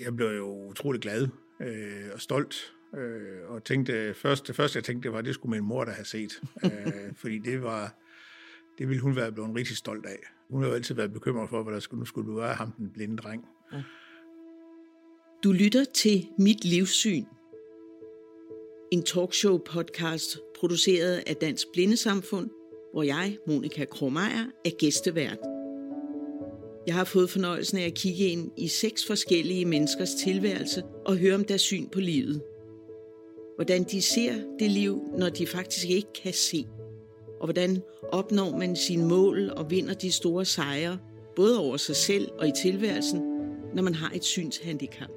Jeg blev jo utrolig glad øh, og stolt, øh, og tænkte, først, det første jeg tænkte, det var, at det skulle min mor der have set, øh, fordi det var, det ville hun være blevet rigtig stolt af. Hun har jo altid været bekymret for, hvad der skulle, nu skulle være ham, den blinde dreng. Ja. Du lytter til Mit Livssyn, en talkshow-podcast produceret af Dansk Blindesamfund, hvor jeg, Monika Kromeyer, er gæstevært. Jeg har fået fornøjelsen af at kigge ind i seks forskellige menneskers tilværelse og høre om deres syn på livet. Hvordan de ser det liv, når de faktisk ikke kan se. Og hvordan opnår man sine mål og vinder de store sejre, både over sig selv og i tilværelsen, når man har et synshandicap.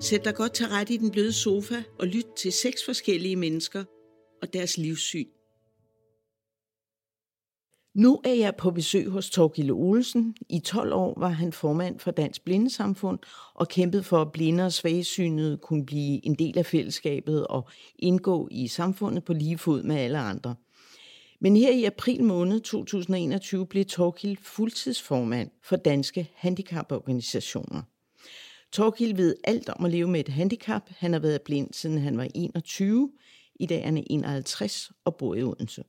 Sæt dig godt til ret i den bløde sofa og lyt til seks forskellige mennesker og deres livssyn. Nu er jeg på besøg hos Torgilde Olsen. I 12 år var han formand for Dansk Blindesamfund og kæmpede for, at blinde og svagsynede kunne blive en del af fællesskabet og indgå i samfundet på lige fod med alle andre. Men her i april måned 2021 blev Torgild fuldtidsformand for Danske Handicaporganisationer. Torgild ved alt om at leve med et handicap. Han har været blind siden han var 21. I dag er han 51 og bor i Odense.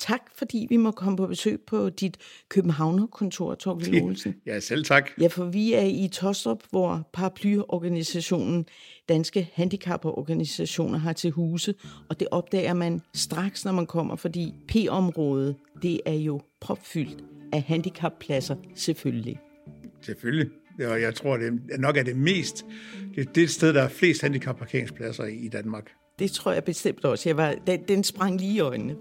Tak, fordi vi må komme på besøg på dit Københavner-kontor, Torgild Olsen. Ja, selv tak. Ja, for vi er i Tostrup, hvor paraplyorganisationen Danske Handicaporganisationer har til huse, og det opdager man straks, når man kommer, fordi P-området, det er jo propfyldt af handicappladser, selvfølgelig. Selvfølgelig. Og jeg tror, det er nok er det mest, det er det sted, der er flest handicapparkeringspladser i Danmark. Det tror jeg bestemt også. Jeg var, den, den sprang lige i øjnene.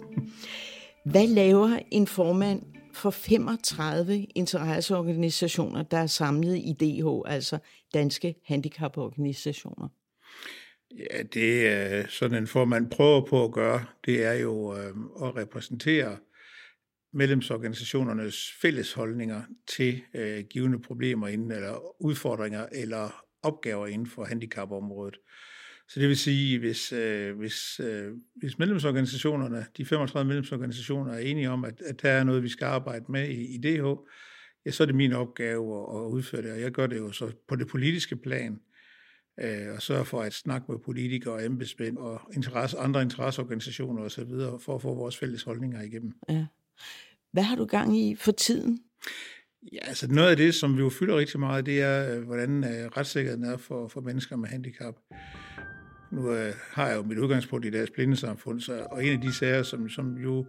Hvad laver en formand for 35 interesseorganisationer, der er samlet i DH, altså Danske Handicaporganisationer? Ja, det er sådan en formand prøver på at gøre, det er jo øh, at repræsentere medlemsorganisationernes fælles holdninger til øh, givende problemer inden, eller udfordringer eller opgaver inden for handicapområdet. Så det vil sige, hvis, øh, hvis, øh, hvis medlemsorganisationerne, de 35 medlemsorganisationer er enige om, at, at der er noget, vi skal arbejde med i, i DH, ja, så er det min opgave at, at udføre det, og jeg gør det jo så på det politiske plan, øh, og sørge for at snakke med politikere og embedsmænd og interesse, andre interesseorganisationer osv., for at få vores fælles holdninger igennem. Ja. Hvad har du gang i for tiden? Ja, altså noget af det, som vi jo fylder rigtig meget, det er, øh, hvordan øh, retssikkerheden er for, for mennesker med handicap. Nu øh, har jeg jo mit udgangspunkt i deres blindesamfund, så, og en af de sager, som, som jo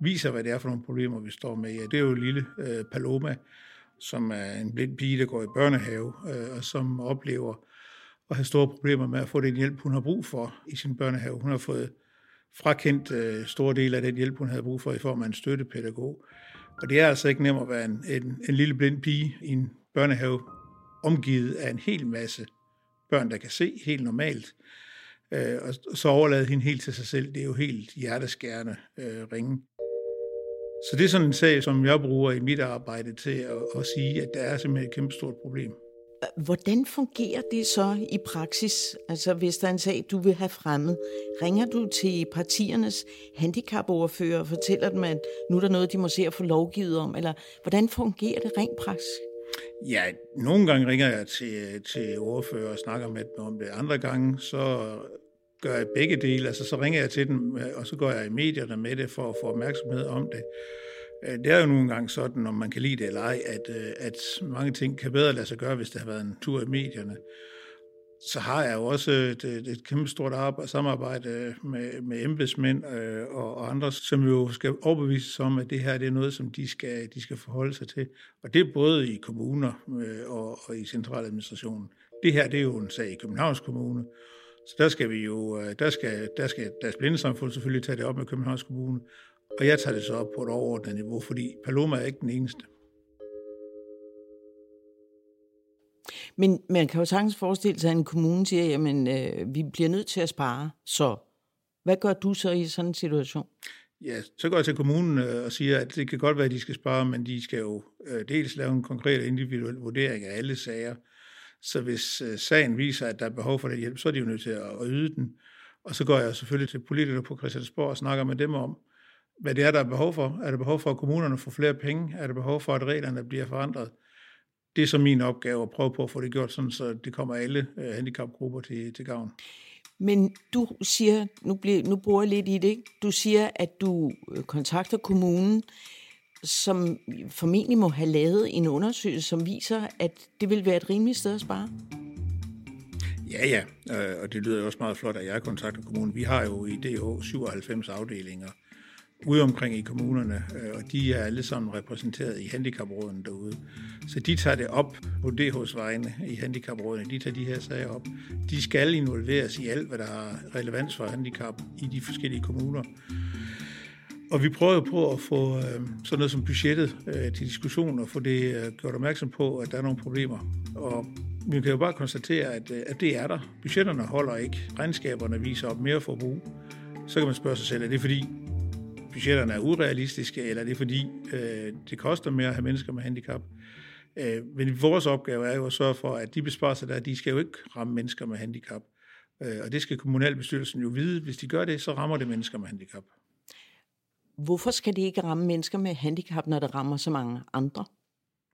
viser, hvad det er for nogle problemer, vi står med, ja, det er jo lille øh, Paloma, som er en blind pige, der går i børnehave, øh, og som oplever at have store problemer med at få den hjælp, hun har brug for i sin børnehave. Hun har fået frakendt øh, store dele af den hjælp, hun havde brug for i form af en støttepædagog. Og det er altså ikke nemt at være en, en, en lille blind pige i en børnehave, omgivet af en hel masse børn, der kan se helt normalt. Øh, og så overlade hende helt til sig selv, det er jo helt hjerteskærende øh, ringe. Så det er sådan en sag, som jeg bruger i mit arbejde til at, at sige, at der er simpelthen et kæmpe stort problem. Hvordan fungerer det så i praksis? Altså hvis der er en sag, du vil have fremmet, ringer du til partiernes handicapoverfører og fortæller dem, at nu er der noget, de må se at få lovgivet om? Eller hvordan fungerer det rent praksis? Ja, nogle gange ringer jeg til, til ordfører og snakker med dem om det. Andre gange, så gør jeg begge dele. Altså, så ringer jeg til dem, øh, og så går jeg i medierne med det for at få opmærksomhed om det. Øh, det er jo nogle gange sådan, om man kan lide det eller ej, at, øh, at mange ting kan bedre lade sig gøre, hvis det har været en tur i medierne. Så har jeg jo også et, et kæmpe stort arbejde, samarbejde med, med embedsmænd øh, og, og andre, som jo skal overbevises om, at det her det er noget, som de skal, de skal forholde sig til. Og det er både i kommuner øh, og, og i centraladministrationen. Det her det er jo en sag i Københavns Kommune, så der skal vi jo, øh, der skal, der skal deres blindesamfund selvfølgelig tage det op med Københavns Kommune, og jeg tager det så op på et overordnet niveau, fordi Paloma er ikke den eneste. Men man kan jo sagtens forestille sig, at en kommune siger, jamen øh, vi bliver nødt til at spare, så hvad gør du så i sådan en situation? Ja, så går jeg til kommunen øh, og siger, at det kan godt være, at de skal spare, men de skal jo øh, dels lave en konkret individuel vurdering af alle sager. Så hvis øh, sagen viser, at der er behov for den hjælp, så er de jo nødt til at, yde den. Og så går jeg selvfølgelig til politikere på Christiansborg og snakker med dem om, hvad det er, der er behov for. Er der behov for, at kommunerne får flere penge? Er der behov for, at reglerne bliver forandret? det er så min opgave at prøve på at få det gjort sådan, så det kommer alle øh, handicapgrupper til, til gavn. Men du siger, nu, bliver, nu bruger jeg lidt i det, du siger, at du øh, kontakter kommunen, som formentlig må have lavet en undersøgelse, som viser, at det vil være et rimeligt sted at spare. Ja, ja, øh, og det lyder jo også meget flot, at jeg kontakter kommunen. Vi har jo i DH 97 afdelinger ude omkring i kommunerne, øh, og de er alle sammen repræsenteret i handicapråden derude. Så de tager det op på DH's vegne i handicaprådene. De tager de her sager op. De skal involveres i alt, hvad der har relevans for handicap i de forskellige kommuner. Og vi prøver på at få øh, sådan noget som budgettet øh, til diskussion og få det øh, gjort opmærksom på, at der er nogle problemer. Og vi kan jo bare konstatere, at, øh, at det er der. Budgetterne holder ikke. Regnskaberne viser op mere forbrug. Så kan man spørge sig selv, er det fordi budgetterne er urealistiske, eller er det fordi øh, det koster mere at have mennesker med handicap? Øh, men vores opgave er jo at sørge for, at de besparelser der, de skal jo ikke ramme mennesker med handicap. Øh, og det skal kommunalbestyrelsen jo vide. Hvis de gør det, så rammer det mennesker med handicap. Hvorfor skal det ikke ramme mennesker med handicap, når det rammer så mange andre?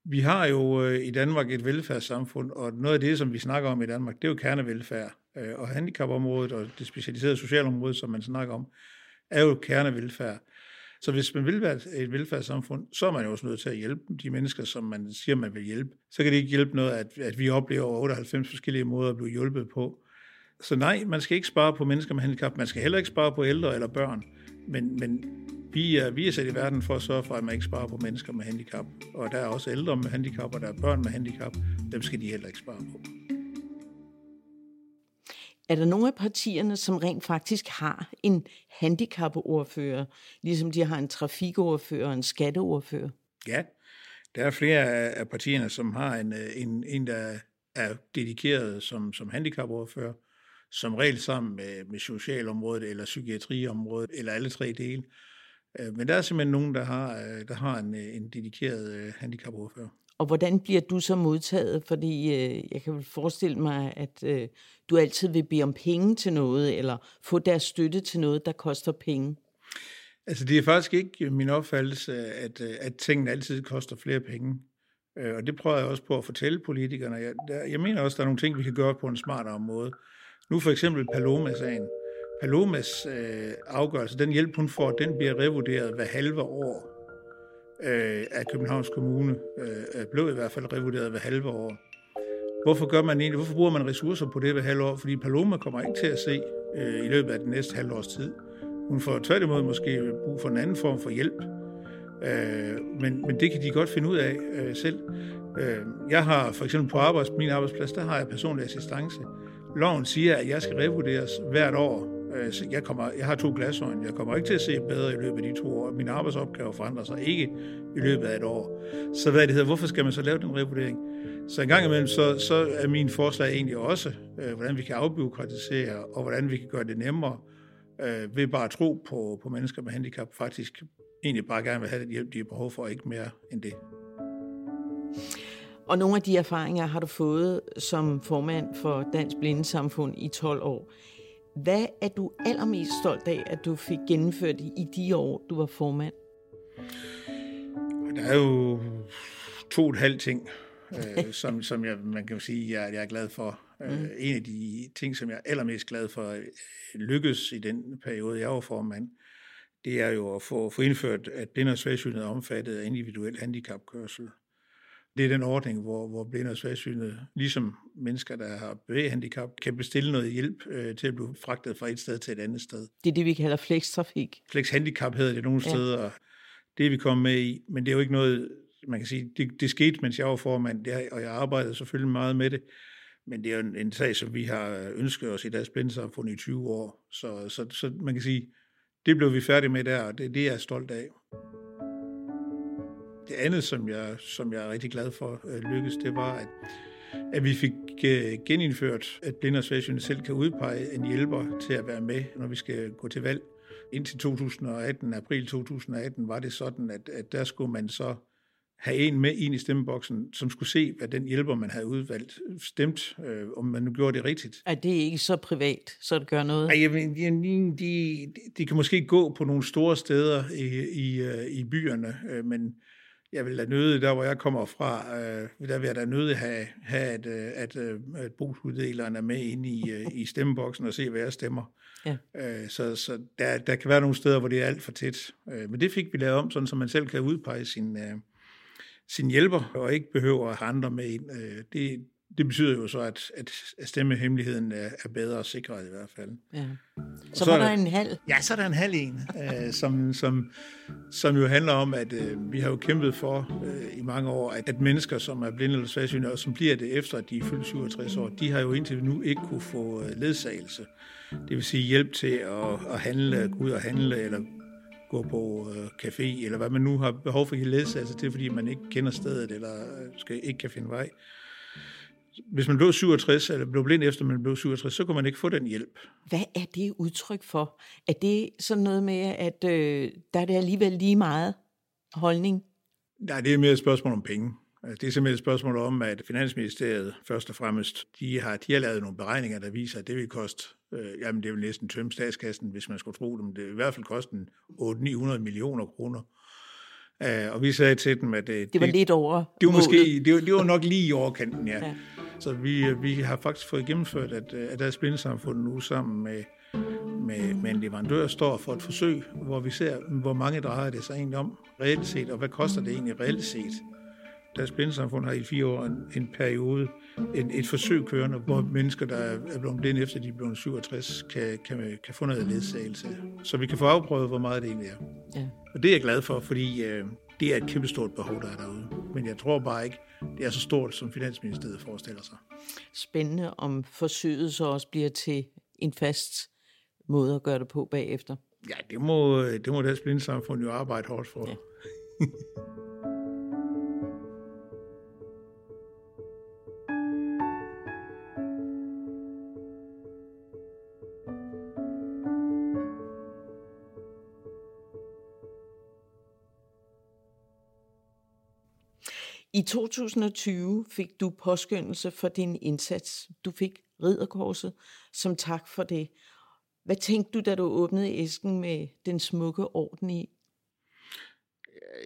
Vi har jo øh, i Danmark et velfærdssamfund, og noget af det, som vi snakker om i Danmark, det er jo kernevelfærd. Øh, og handicapområdet og det specialiserede socialområde, som man snakker om, er jo kernevelfærd. Så hvis man vil være et velfærdssamfund, så er man jo også nødt til at hjælpe de mennesker, som man siger, man vil hjælpe. Så kan det ikke hjælpe noget, at, at vi oplever 98 forskellige måder at blive hjulpet på. Så nej, man skal ikke spare på mennesker med handicap. Man skal heller ikke spare på ældre eller børn. Men, men vi er, vi er sat i verden for at sørge for, at man ikke sparer på mennesker med handicap. Og der er også ældre med handicap, og der er børn med handicap. Dem skal de heller ikke spare på. Er der nogle af partierne, som rent faktisk har en handicapordfører, ligesom de har en trafikordfører og en skatteordfører? Ja, der er flere af partierne, som har en, en, en der er dedikeret som, som handicapordfører, som regel sammen med, med socialområdet eller psykiatriområdet, eller alle tre dele. Øh, men der er simpelthen nogen, der har, øh, der har en, en dedikeret øh, handicapordfører. Og hvordan bliver du så modtaget? Fordi øh, jeg kan vel forestille mig, at øh, du altid vil bede om penge til noget, eller få deres støtte til noget, der koster penge. Altså det er faktisk ikke min opfattelse, at, at tingene altid koster flere penge. Og det prøver jeg også på at fortælle politikerne. Jeg, der, jeg mener også, at der er nogle ting, vi kan gøre på en smartere måde. Nu for eksempel Paloma-sagen. Palomas øh, afgørelse, den hjælp hun får, den bliver revurderet hver halve år øh, af Københavns Kommune. Øh, øh, blev i hvert fald revurderet hver halve år. Hvorfor gør man egentlig, hvorfor bruger man ressourcer på det hver halve år? Fordi Paloma kommer ikke til at se øh, i løbet af den næste halve års tid. Hun får tværtimod måske brug for en anden form for hjælp. Øh, men, men det kan de godt finde ud af øh, selv. Øh, jeg har for eksempel på arbejds, min arbejdsplads, der har jeg personlig assistance. Loven siger, at jeg skal revurderes hvert år øh, jeg, kommer, jeg har to glasøjne. Jeg kommer ikke til at se bedre i løbet af de to år. Min arbejdsopgave forandrer sig ikke i løbet af et år. Så hvad det hedder, hvorfor skal man så lave den revurdering? Så en gang imellem, så, så er min forslag egentlig også, øh, hvordan vi kan afbiokratisere, og hvordan vi kan gøre det nemmere, øh, ved bare at tro på, på mennesker med handicap, faktisk egentlig bare gerne vil have den hjælp, de har behov for, ikke mere end det. Og nogle af de erfaringer har du fået som formand for Dansk Blindesamfund i 12 år. Hvad er du allermest stolt af, at du fik gennemført i de år, du var formand? Der er jo to og et halvt ting, øh, som, som jeg, man kan sige, jeg, jeg er glad for. Øh, mm. En af de ting, som jeg er allermest glad for, øh, lykkes i den periode, jeg var formand, det er jo at få, få indført, at blinde og svagsynede er omfattet af individuel handicapkørsel. Det er den ordning, hvor, hvor blinde og svagsynede, ligesom mennesker, der har bevægehandicap, kan bestille noget hjælp øh, til at blive fragtet fra et sted til et andet sted. Det er det, vi kalder flekstrafik. Flexhandicap hedder det nogle ja. steder, det er vi kommet med i, men det er jo ikke noget, man kan sige, det, det skete, mens jeg var formand, det, og jeg arbejdede selvfølgelig meget med det, men det er jo en, en sag, som vi har ønsket os i deres blindesamfund i 20 år, så, så, så man kan sige, det blev vi færdige med der, og det, det er jeg stolt af. Det andet, som jeg, som jeg er rigtig glad for øh, lykkes, det var, at, at vi fik øh, genindført, at blinde og svagsynede selv kan udpege en hjælper til at være med, når vi skal gå til valg. Indtil 2018, april 2018, var det sådan, at, at der skulle man så have en med ind i stemmeboksen, som skulle se, hvad den hjælper, man havde udvalgt, stemt, øh, om man nu gjorde det rigtigt. Er det ikke så privat, så det gør noget? Ej, jamen, de, de, de kan måske gå på nogle store steder i, i, øh, i byerne, øh, men jeg vil da nøde, der hvor jeg kommer fra, øh, der vil jeg da nøde have, have at, øh, at, øh, at brugsuddeleren er med inde i, øh, i stemmeboksen og se, hvad jeg stemmer. Ja. Øh, så så der, der kan være nogle steder, hvor det er alt for tæt. Øh, men det fik vi lavet om, sådan så man selv kan udpege sin, øh, sin hjælper, og ikke behøver at have andre med ind. Øh, det, det betyder jo så, at, at stemmehemmeligheden er, er bedre sikret i hvert fald. Ja. Så, så var der en halv? Ja, så er der en halv en, øh, som, som, som jo handler om, at øh, vi har jo kæmpet for øh, i mange år, at, at mennesker, som er blinde eller svagsynede, og som bliver det efter, at de er fyldt 67 år, de har jo indtil nu ikke kunne få øh, ledsagelse. Det vil sige hjælp til at, at handle, gå ud og handle, eller gå på øh, café, eller hvad man nu har behov for at ledsagelse til, fordi man ikke kender stedet, eller øh, skal, ikke kan finde vej hvis man blev 67, eller blev blind efter man blev 67, så kunne man ikke få den hjælp. Hvad er det udtryk for? Er det sådan noget med, at øh, der er det alligevel lige meget holdning? Nej, det er mere et spørgsmål om penge. Altså, det er simpelthen et spørgsmål om, at Finansministeriet først og fremmest, de har, de har lavet nogle beregninger, der viser, at det vil koste, øh, jamen det vil næsten tømme statskassen, hvis man skulle tro dem. Det vil i hvert fald koste 800-900 millioner kroner Uh, og vi sagde til dem, at... Uh, det, det var lidt over Det var, måske, det var, det var nok lige i overkanten, ja. ja. Så vi, øh, vi har faktisk fået gennemført, at, at deres blindesamfund nu sammen med, med, med en leverandør står for et forsøg, hvor vi ser, hvor mange drejer det sig egentlig om reelt set, og hvad koster det egentlig reelt set. Deres blindesamfund har i fire år en, en periode, en, et forsøg kørende, hvor mennesker, der er blevet blinde efter de er blevet 67, kan, kan, kan få noget ledsagelse. Så vi kan få afprøvet, hvor meget det egentlig er. Ja. Og det er jeg glad for, fordi øh, det er et kæmpestort behov, der er derude. Men jeg tror bare ikke, det er så stort, som Finansministeriet forestiller sig. Spændende, om forsøget så også bliver til en fast måde at gøre det på bagefter. Ja, det må, det må deres blindesamfund jo arbejde hårdt for. Ja. I 2020 fik du påskyndelse for din indsats. Du fik ridderkorset som tak for det. Hvad tænkte du, da du åbnede æsken med den smukke orden i?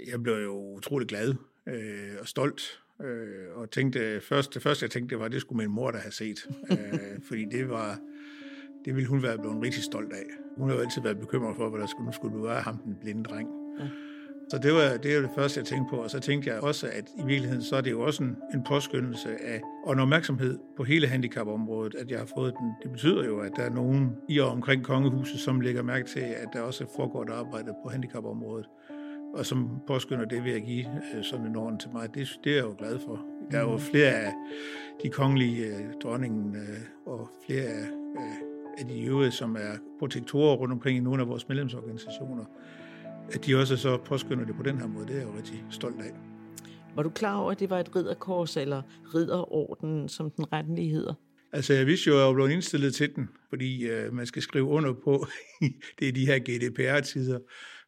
Jeg blev jo utrolig glad øh, og stolt. Øh, og tænkte, først, det første jeg tænkte, det var, at det skulle min mor da have set. øh, fordi det var, det ville hun være blevet rigtig stolt af. Hun har jo altid været bekymret for, hvad der skulle, nu skulle være ham, den blinde dreng. Ja. Så det var det, var det første, jeg tænkte på. Og så tænkte jeg også, at i virkeligheden, så er det jo også en, en påskyndelse af, og en opmærksomhed på hele handicapområdet, at jeg har fået den. Det betyder jo, at der er nogen i og omkring kongehuset, som lægger mærke til, at der også foregår et arbejde på handicapområdet, og som påskynder det ved at give øh, sådan en orden til mig. Det, det er jeg jo glad for. Der er jo flere af de kongelige øh, dronningen øh, og flere af, af de øvrige, som er protektorer rundt omkring i nogle af vores medlemsorganisationer, at de også så påskynder det på den her måde, det er jeg jo rigtig stolt af. Var du klar over, at det var et ridderkors eller ridderorden, som den rettelige hedder? Altså, jeg vidste jo, at jeg var blevet indstillet til den, fordi øh, man skal skrive under på, det er de her GDPR-tider,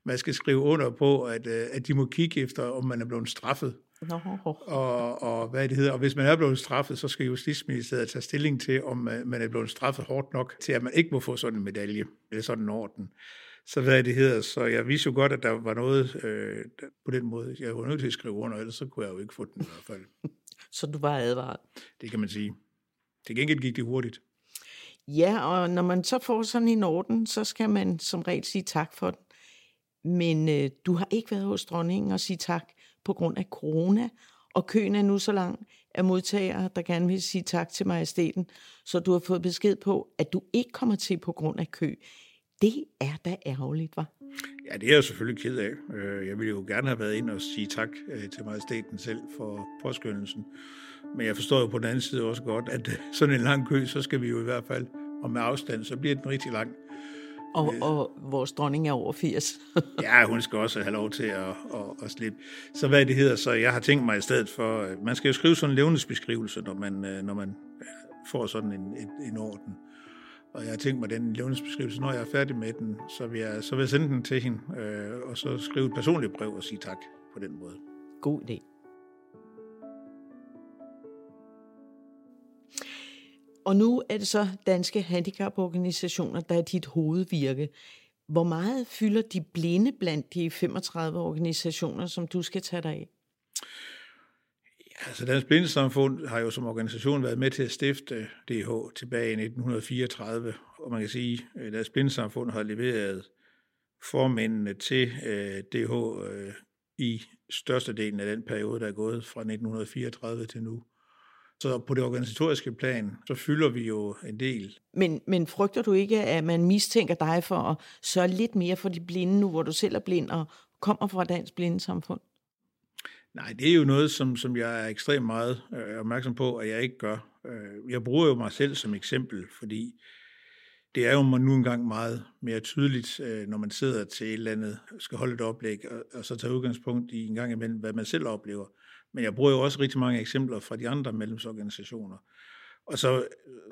man skal skrive under på, at, øh, at de må kigge efter, om man er blevet straffet. No. Og, og hvad det hedder. Og hvis man er blevet straffet, så skal Justitsministeriet tage stilling til, om øh, man er blevet straffet hårdt nok til, at man ikke må få sådan en medalje, eller sådan en orden så hvad det hedder. Så jeg vidste jo godt, at der var noget øh, på den måde. Jeg var nødt til at skrive under, ellers så kunne jeg jo ikke få den i hvert fald. så du var advaret? Det kan man sige. Til gengæld gik det hurtigt. Ja, og når man så får sådan en orden, så skal man som regel sige tak for den. Men øh, du har ikke været hos dronningen og sige tak på grund af corona, og køen er nu så lang af modtagere, der gerne vil sige tak til majestæten, så du har fået besked på, at du ikke kommer til på grund af kø. Det er da ærgerligt, var. Ja, det er jeg selvfølgelig ked af. Øh, jeg ville jo gerne have været ind og sige tak øh, til majestæten selv for påskyndelsen. Men jeg forstår jo på den anden side også godt, at øh, sådan en lang kø, så skal vi jo i hvert fald, og med afstand, så bliver den rigtig lang. Og, og vores dronning er over 80. ja, hun skal også have lov til at, at, at slippe. Så hvad det hedder, så jeg har tænkt mig i stedet for, man skal jo skrive sådan en levnedsbeskrivelse, når man, når man får sådan en, en, en orden. Og jeg har tænkt mig den levnedsbeskrivelse, når jeg er færdig med den, så vil jeg, så vil jeg sende den til hende, øh, og så skrive et personligt brev og sige tak på den måde. God idé. Og nu er det så danske handicaporganisationer, der er dit hovedvirke. Hvor meget fylder de blinde blandt de 35 organisationer, som du skal tage dig af? Altså Dansk Blindesamfund har jo som organisation været med til at stifte DH tilbage i 1934, og man kan sige, at Dansk Blindesamfund har leveret formændene til øh, DH øh, i størstedelen af den periode, der er gået fra 1934 til nu. Så på det organisatoriske plan, så fylder vi jo en del. Men, men frygter du ikke, at man mistænker dig for at sørge lidt mere for de blinde nu, hvor du selv er blind og kommer fra Dansk Blindesamfund? Nej, det er jo noget, som, som jeg er ekstremt meget øh, opmærksom på, at jeg ikke gør. Øh, jeg bruger jo mig selv som eksempel, fordi det er jo nu engang meget mere tydeligt, øh, når man sidder til et eller andet, skal holde et oplæg, og, og så tage udgangspunkt i en gang imellem, hvad man selv oplever. Men jeg bruger jo også rigtig mange eksempler fra de andre medlemsorganisationer. Og så øh,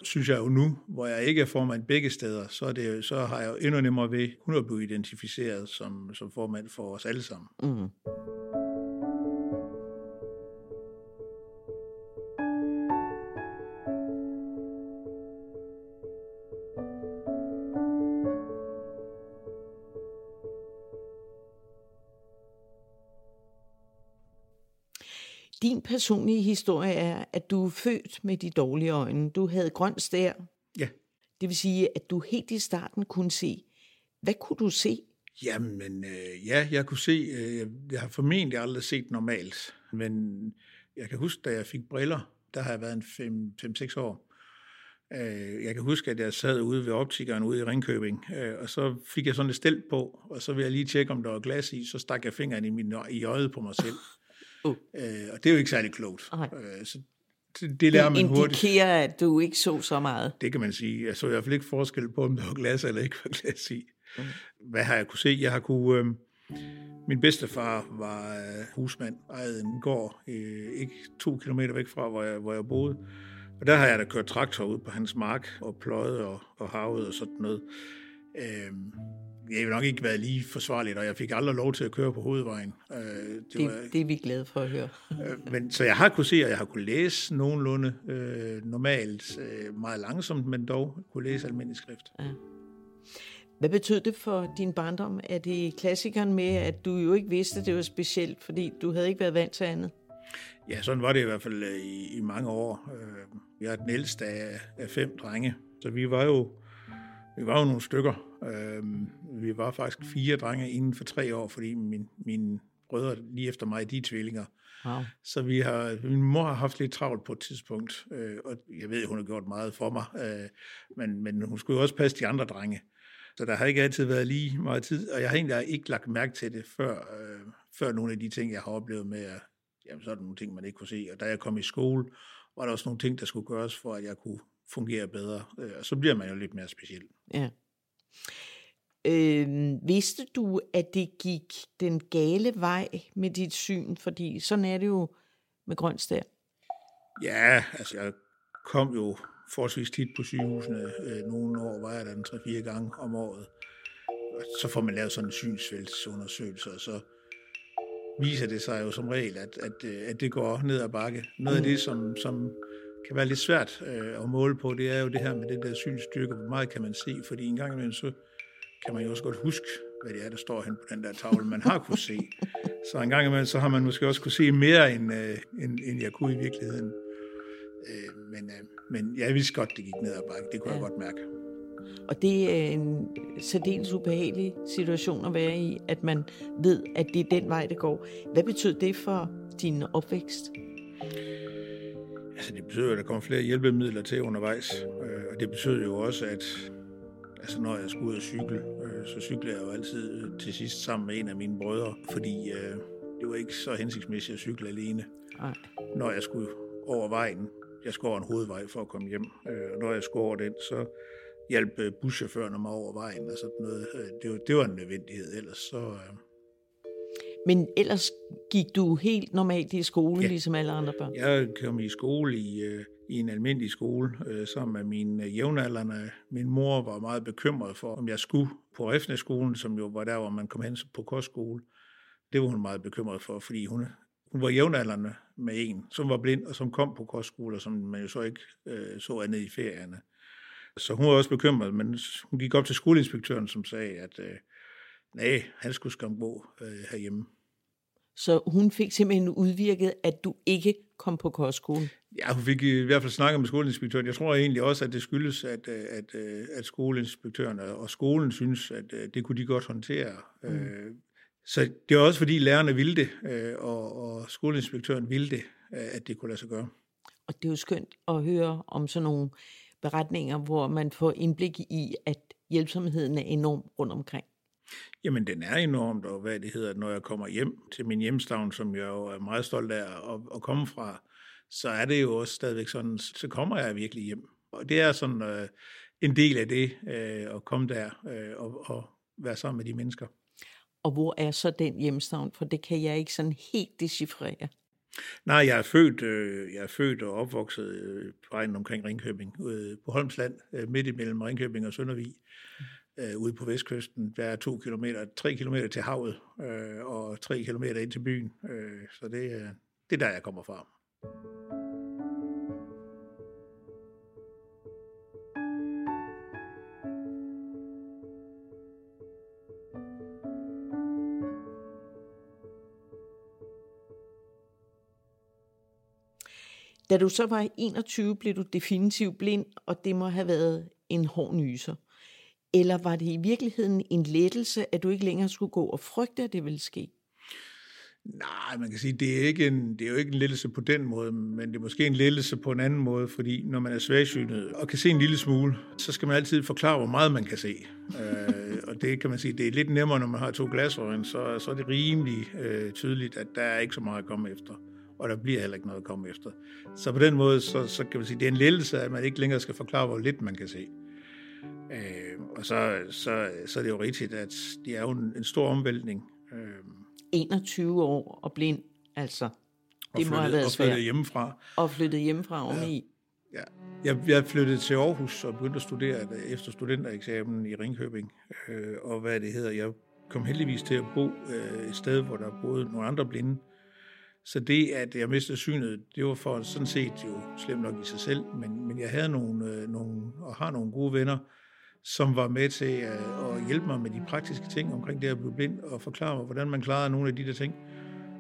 synes jeg jo nu, hvor jeg ikke er formand begge steder, så, er det, så har jeg jo endnu nemmere ved kun at blive identificeret som, som formand for os alle sammen. Mm. Din personlige historie er, at du er født med de dårlige øjne. Du havde grøn stær. Ja. Det vil sige, at du helt i starten kunne se. Hvad kunne du se? Jamen, øh, ja, jeg kunne se, øh, jeg har formentlig aldrig set normalt, men jeg kan huske, da jeg fik briller, der har jeg været en 5-6 år. Øh, jeg kan huske, at jeg sad ude ved optikeren ude i Ringkøbing, øh, og så fik jeg sådan et stel på, og så ville jeg lige tjekke, om der var glas i, så stak jeg fingeren i, min, i øjet på mig selv. Uh. Øh, og det er jo ikke særlig klogt. Øh, så det, det lærer man hurtigt. Det indikerer, at du ikke så så meget. Det kan man sige. Jeg så i hvert fald ikke forskel på, om der var glas eller ikke var glas i. Mm. Hvad har jeg kunne se? Jeg har kunne... Øh, min bedstefar var øh, husmand, ejede en gård, øh, ikke to kilometer væk fra, hvor jeg, hvor jeg boede. Og der har jeg da kørt traktor ud på hans mark og pløjet og, og havet og sådan noget. Øh, det har nok ikke været lige forsvarligt, og jeg fik aldrig lov til at køre på hovedvejen. Øh, det, det, var, det er vi glade for at høre. øh, men, så jeg har kunne se, og jeg har kunne læse nogenlunde øh, normalt, øh, meget langsomt, men dog kunne læse almindelig skrift. Ja. Hvad betød det for din barndom? Er det klassikeren med, at du jo ikke vidste, at det var specielt, fordi du havde ikke været vant til andet? Ja, sådan var det i hvert fald øh, i, i mange år. Øh, jeg er den ældste af, af fem drenge, så vi var jo vi var jo nogle stykker. Øh, vi var faktisk fire drenge inden for tre år, fordi min, mine brødre lige efter mig, de er tvillinger. Wow. Så vi har, min mor har haft lidt travlt på et tidspunkt, øh, og jeg ved, hun har gjort meget for mig, øh, men, men hun skulle jo også passe de andre drenge. Så der har ikke altid været lige meget tid, og jeg har egentlig ikke lagt mærke til det før, øh, før nogle af de ting, jeg har oplevet med, at jamen, så er der nogle ting, man ikke kunne se. Og da jeg kom i skole, var der også nogle ting, der skulle gøres, for at jeg kunne fungere bedre. Øh, og så bliver man jo lidt mere speciel. Ja. Øh, vidste du, at det gik den gale vej med dit syn? Fordi sådan er det jo med grønstær. Ja, altså jeg kom jo forholdsvis tit på sygehusene. Øh, nogle år var jeg der en 3-4 gange om året. Så får man lavet sådan en synsfældsundersøgelse, og så viser det sig jo som regel, at, at, øh, at det går ned ad bakke. Noget af det, som, som kan være lidt svært øh, at måle på, det er jo det her med den der synsstyrke. Hvor meget kan man se? Fordi en gang imellem, så kan man jo også godt huske, hvad det er, der står hen på den der tavle, man har kunne se. Så en gang imellem, så har man måske også kunne se mere, end, øh, end, end jeg kunne i virkeligheden. Øh, men, øh, men jeg vidste godt, det gik ned ad bakke. Det kunne ja. jeg godt mærke. Og det er en særdeles ubehagelig situation at være i, at man ved, at det er den vej, det går. Hvad betyder det for din opvækst? Altså, det betyder, at der kommer flere hjælpemidler til undervejs. Øh, og det betyder jo også, at altså, når jeg skulle ud og cykle, øh, så cykler jeg jo altid til sidst sammen med en af mine brødre, fordi øh, det var ikke så hensigtsmæssigt at cykle alene. Nej. Når jeg skulle over vejen, jeg skulle over en hovedvej for at komme hjem, og når jeg skulle over den, så hjalp buschaufførerne mig over vejen sådan noget. Det var, det var en nødvendighed, ellers så, men ellers gik du helt normalt i skole, ja. ligesom alle andre børn? Jeg kom i skole i, øh, i en almindelig skole øh, sammen med mine øh, jævnaldrende. Min mor var meget bekymret for, om jeg skulle på Refneskolen, som jo var der, hvor man kom hen på kostskole. Det var hun meget bekymret for, fordi hun, hun var jævnaldrende med en, som var blind og som kom på kostskole, som man jo så ikke øh, så andet i ferierne. Så hun var også bekymret, men hun gik op til skoleinspektøren, som sagde, at øh, nej, han skulle skam gå øh, herhjemme. Så hun fik simpelthen udvirket, at du ikke kom på kostskolen. Ja, hun fik i hvert fald snakket med skoleinspektøren. Jeg tror egentlig også, at det skyldes, at, at, at skoleinspektøren og skolen synes, at det kunne de godt håndtere. Mm. Så det er også fordi lærerne ville det, og, og skoleinspektøren ville det, at det kunne lade sig gøre. Og det er jo skønt at høre om sådan nogle beretninger, hvor man får indblik i, at hjælpsomheden er enorm rundt omkring. Jamen, den er enormt, og hvad det hedder, når jeg kommer hjem til min hjemstavn, som jeg jo er meget stolt af at, at komme fra, så er det jo også stadigvæk sådan, så kommer jeg virkelig hjem. Og det er sådan øh, en del af det, øh, at komme der øh, og, og være sammen med de mennesker. Og hvor er så den hjemstavn? For det kan jeg ikke sådan helt decifrere. Nej, jeg er født, øh, jeg er født og opvokset øh, på egnen omkring Ringkøbing, øh, på Holmsland, øh, midt imellem Ringkøbing og Søndervig, øh, ude på vestkysten. Der er to kilometer, tre kilometer til havet, øh, og tre kilometer ind til byen. Øh, så det, øh, det er der, jeg kommer fra. Da du så var 21, blev du definitivt blind, og det må have været en hård nyser. Eller var det i virkeligheden en lettelse, at du ikke længere skulle gå og frygte, at det ville ske? Nej, man kan sige, det er, ikke en, det er jo ikke en lettelse på den måde, men det er måske en lettelse på en anden måde, fordi når man er svagsynet og kan se en lille smule, så skal man altid forklare, hvor meget man kan se. øh, og det kan man sige, det er lidt nemmere, når man har to glasøjne, så, så er det rimelig øh, tydeligt, at der er ikke så meget at komme efter og der bliver heller ikke noget at komme efter. Så på den måde, så, så kan man sige, det er en lettelse, at man ikke længere skal forklare, hvor lidt man kan se. Øh, og så, så, så er det jo rigtigt, at det er jo en, en stor omvæltning. Øh, 21 år og blind, altså. Det må have været svært. Og flyttet hjemmefra. Og flyttet hjemmefra oveni. Ja. Jeg, jeg flyttede til Aarhus og begyndte at studere efter studentereksamen i Ringkøbing. Øh, og hvad det hedder, jeg kom heldigvis til at bo øh, et sted, hvor der boede nogle andre blinde. Øh, så det, at jeg mistede synet, det var for sådan set jo slemt nok i sig selv, men, men jeg havde nogle, øh, nogle, og har nogle gode venner, som var med til øh, at hjælpe mig med de praktiske ting omkring det at blive blind, og forklare mig, hvordan man klarede nogle af de der ting.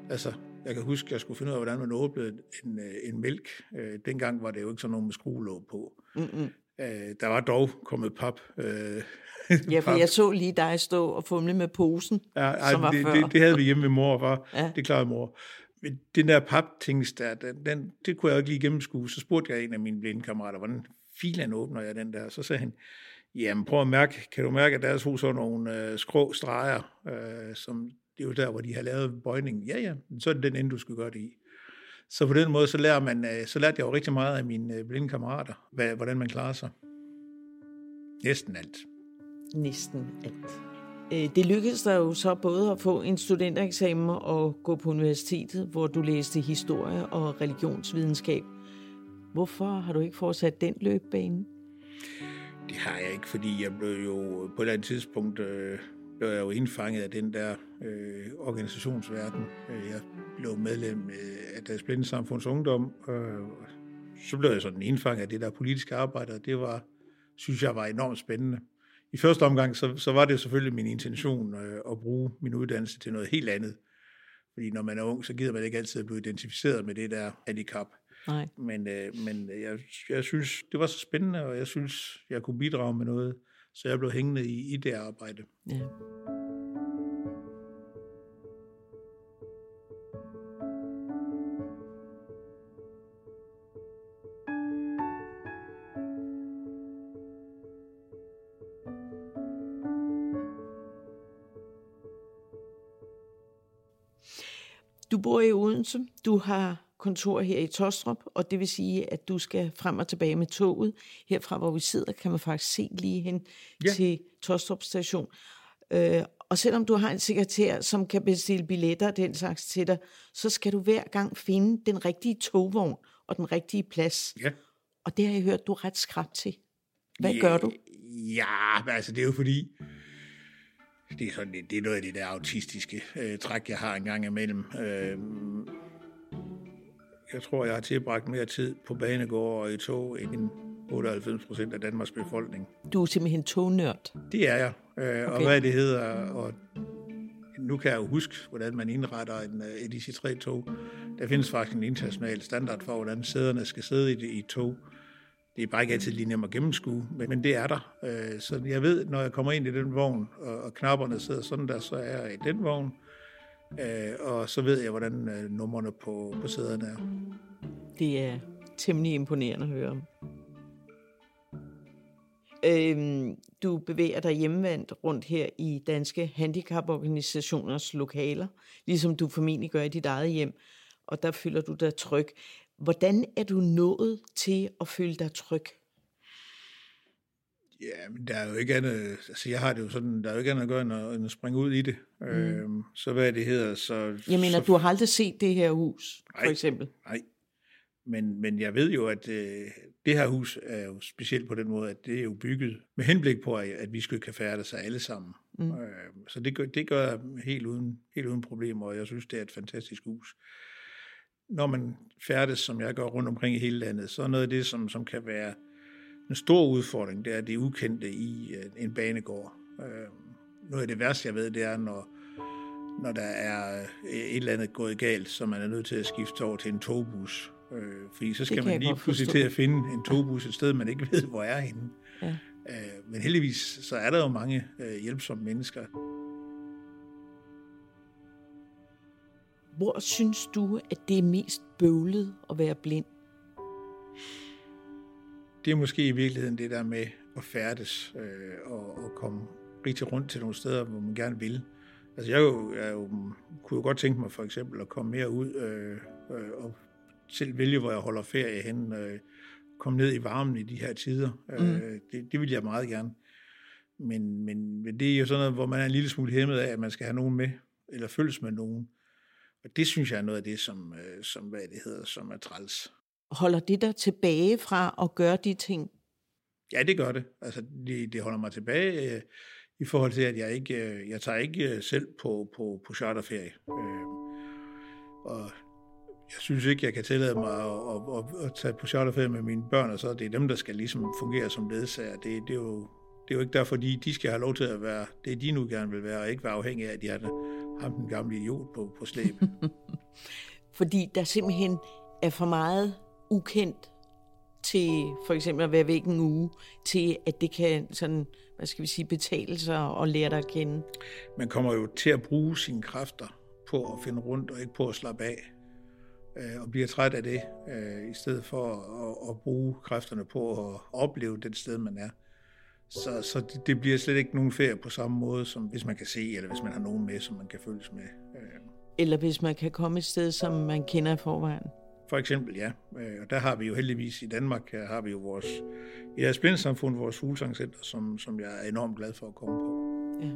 Altså, jeg kan huske, at jeg skulle finde ud af, hvordan man åbnede en, øh, en mælk. Øh, dengang var det jo ikke sådan noget med skruelåg på. Mm-hmm. Øh, der var dog kommet pap. Øh, ja, for pap. jeg så lige dig stå og fumle med posen, ja, ej, som var det, før. Det, det havde vi hjemme med mor og far. Ja. Det klarede mor den der paptings der, den, den, det kunne jeg ikke lige gennemskue. Så spurgte jeg en af mine blinde kammerater, hvordan filen åbner jeg den der? Så sagde han, jamen prøv at mærke, kan du mærke, at deres hus har nogle øh, skrå streger, øh, som det er jo der, hvor de har lavet bøjningen. Ja, ja, så er det den ende, du skal gøre det i. Så på den måde, så, lærer man, øh, så lærte jeg jo rigtig meget af mine øh, blinde kammerater, hvad, hvordan man klarer sig. Næsten alt. Næsten alt. Øh, det lykkedes dig jo så både at få en studentereksamen og gå på universitetet, hvor du læste historie og religionsvidenskab. Hvorfor har du ikke fortsat den løbbane? Det har jeg ikke, fordi jeg blev jo på et eller andet tidspunkt øh, blev jeg jo indfanget af den der øh, organisationsverden. Øh, jeg blev medlem øh, af Deres Blindesamfunds Ungdom, øh, så blev jeg sådan indfanget af det der politiske arbejde, og det var, synes jeg var enormt spændende i første omgang, så, så var det selvfølgelig min intention øh, at bruge min uddannelse til noget helt andet. Fordi når man er ung, så gider man ikke altid at blive identificeret med det der handicap. Nej. Men, øh, men jeg, jeg synes, det var så spændende, og jeg synes, jeg kunne bidrage med noget, så jeg blev hængende i, i det arbejde. Ja. Bor i Odense, du har kontor her i Tostrup, og det vil sige, at du skal frem og tilbage med toget. Herfra, hvor vi sidder, kan man faktisk se lige hen ja. til Tostrup station. Øh, og selvom du har en sekretær, som kan bestille billetter og den slags til dig, så skal du hver gang finde den rigtige togvogn og den rigtige plads. Ja. Og det har jeg hørt, du er ret skrab til. Hvad ja, gør du? Ja, altså det er jo fordi, det er, sådan, det, det er noget af det der autistiske øh, træk, jeg har en gang imellem. Øh, jeg tror, jeg har tilbragt mere tid på banegård og i tog end 98 procent af Danmarks befolkning. Du er simpelthen tognørd? Det er jeg. Øh, okay. Og hvad det hedder, og nu kan jeg jo huske, hvordan man indretter en, øh, et IC3-tog. Der findes faktisk en international standard for, hvordan sæderne skal sidde i, i tog. Det er bare ikke altid lige nemt at gennemskue, men, men det er der. Øh, så jeg ved, når jeg kommer ind i den vogn, og, og knapperne sidder sådan der, så er jeg i den vogn. Øh, og så ved jeg, hvordan øh, numrene på, på sæderne er. Det er temmelig imponerende at høre om. Øhm, du bevæger dig hjemvendt rundt her i danske handicaporganisationers lokaler, ligesom du formentlig gør i dit eget hjem, og der føler du dig tryg. Hvordan er du nået til at føle dig tryg? Ja, men der er jo ikke andet, altså jeg har det jo sådan, der er jo ikke andet at gøre end at, end at springe ud i det. Mm. Øhm, så hvad det hedder, så... Jeg mener, så, du har aldrig set det her hus, nej, for eksempel? Nej, men, men jeg ved jo, at øh, det her hus er jo specielt på den måde, at det er jo bygget med henblik på, at, at vi skulle kan færdes sig alle sammen. Mm. Øh, så det gør, det gør jeg helt uden, helt uden problemer, og jeg synes, det er et fantastisk hus. Når man færdes, som jeg gør rundt omkring i hele landet, så er noget af det, som, som kan være en stor udfordring, det er det ukendte i øh, en banegård. Øh, noget af det værste, jeg ved, det er, når, når der er øh, et eller andet gået galt, så man er nødt til at skifte over til en togbus. Fordi så skal man lige pludselig til at finde en togbus et sted, man ikke ved, hvor er henne. Ja. Men heldigvis, så er der jo mange hjælpsomme mennesker. Hvor synes du, at det er mest bøvlet at være blind? Det er måske i virkeligheden det der med at færdes øh, og, og komme rigtig rundt til nogle steder, hvor man gerne vil. Altså jeg, jo, jeg jo, kunne jo godt tænke mig for eksempel at komme mere ud øh, øh, og selv vælge, hvor jeg holder ferie hen, øh, komme ned i varmen i de her tider. Øh, mm. Øh, det, det vil jeg meget gerne. Men, men, men det er jo sådan noget, hvor man er en lille smule hæmmet af, at man skal have nogen med, eller følges med nogen. Og det synes jeg er noget af det, som, øh, som hvad det hedder, som er træls. Holder det dig tilbage fra at gøre de ting? Ja, det gør det. Altså, det, det holder mig tilbage øh, i forhold til, at jeg ikke, øh, jeg tager ikke øh, selv på, på, på charterferie. Øh, og jeg synes ikke, jeg kan tillade mig at, at, at, at tage på charterferie med mine børn, og så det er dem, der skal ligesom fungere som ledsager. Det, det, er jo, det er jo ikke derfor, de, de skal have lov til at være det, de nu gerne vil være, og ikke være afhængige af, at de har ham den gamle idiot på, på slæb. Fordi der simpelthen er for meget ukendt til for eksempel at være væk en uge, til at det kan sådan, hvad skal vi sige, betale sig og lære dig at kende. Man kommer jo til at bruge sine kræfter på at finde rundt og ikke på at slappe af øh, og bliver træt af det, øh, i stedet for at, at bruge kræfterne på at opleve det sted, man er. Så, så det, det bliver slet ikke nogen ferie på samme måde, som hvis man kan se, eller hvis man har nogen med, som man kan følges med. Øh. Eller hvis man kan komme et sted, som man kender i forvejen. For eksempel, ja. Øh, og der har vi jo heldigvis i Danmark, her har vi jo vores, i deres blindsamfund, vores fuglesangcenter, som, som jeg er enormt glad for at komme på. Ja.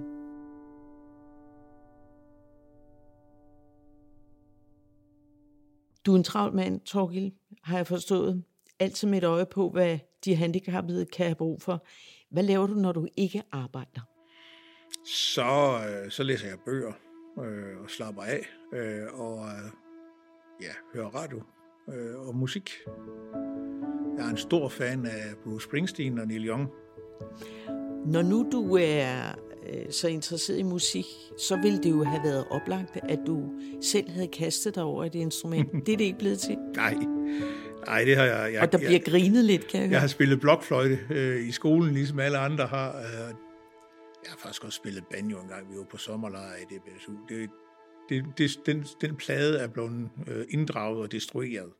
Du er en travl mand, Torgild, har jeg forstået. Altid med et øje på, hvad de handicappede kan have brug for. Hvad laver du, når du ikke arbejder? Så, øh, så læser jeg bøger øh, og slapper af øh, og øh, ja, hører radio øh, og musik. Jeg er en stor fan af Bruce Springsteen og Neil Young. Når nu du er øh, så interesseret i musik, så ville det jo have været oplagt, at du selv havde kastet dig over et instrument. det er det ikke blevet til. Nej, Nej, det har jeg. jeg og der bliver jeg, grinet lidt, kan jeg høre. Jeg har spillet blokfløjte øh, i skolen, ligesom alle andre har. Øh, jeg har faktisk også spillet banjo en gang, vi var på sommerlejr i DBSU. Det, det, det, den, den plade er blevet øh, inddraget og destrueret.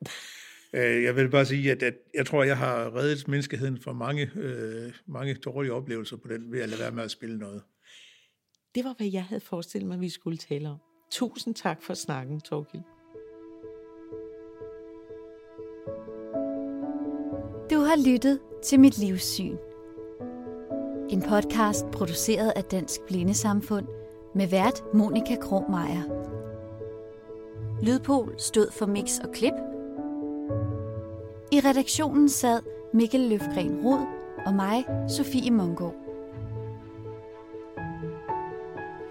Øh, jeg vil bare sige, at, at jeg tror, jeg har reddet menneskeheden for mange, øh, mange dårlige oplevelser på den, ved at lade være med at spille noget. Det var, hvad jeg havde forestillet mig, vi skulle tale om. Tusind tak for snakken, Torgild. Har lyttet til Mit Livssyn. En podcast produceret af Dansk Blindesamfund med vært Monika Krohmeier. Lydpol stod for mix og klip. I redaktionen sad Mikkel Løfgren Rod og mig, Sofie Mongård.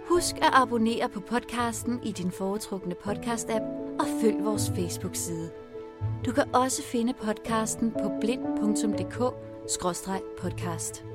Husk at abonnere på podcasten i din foretrukne podcast-app og følg vores Facebook-side. Du kan også finde podcasten på blind.dk-podcast.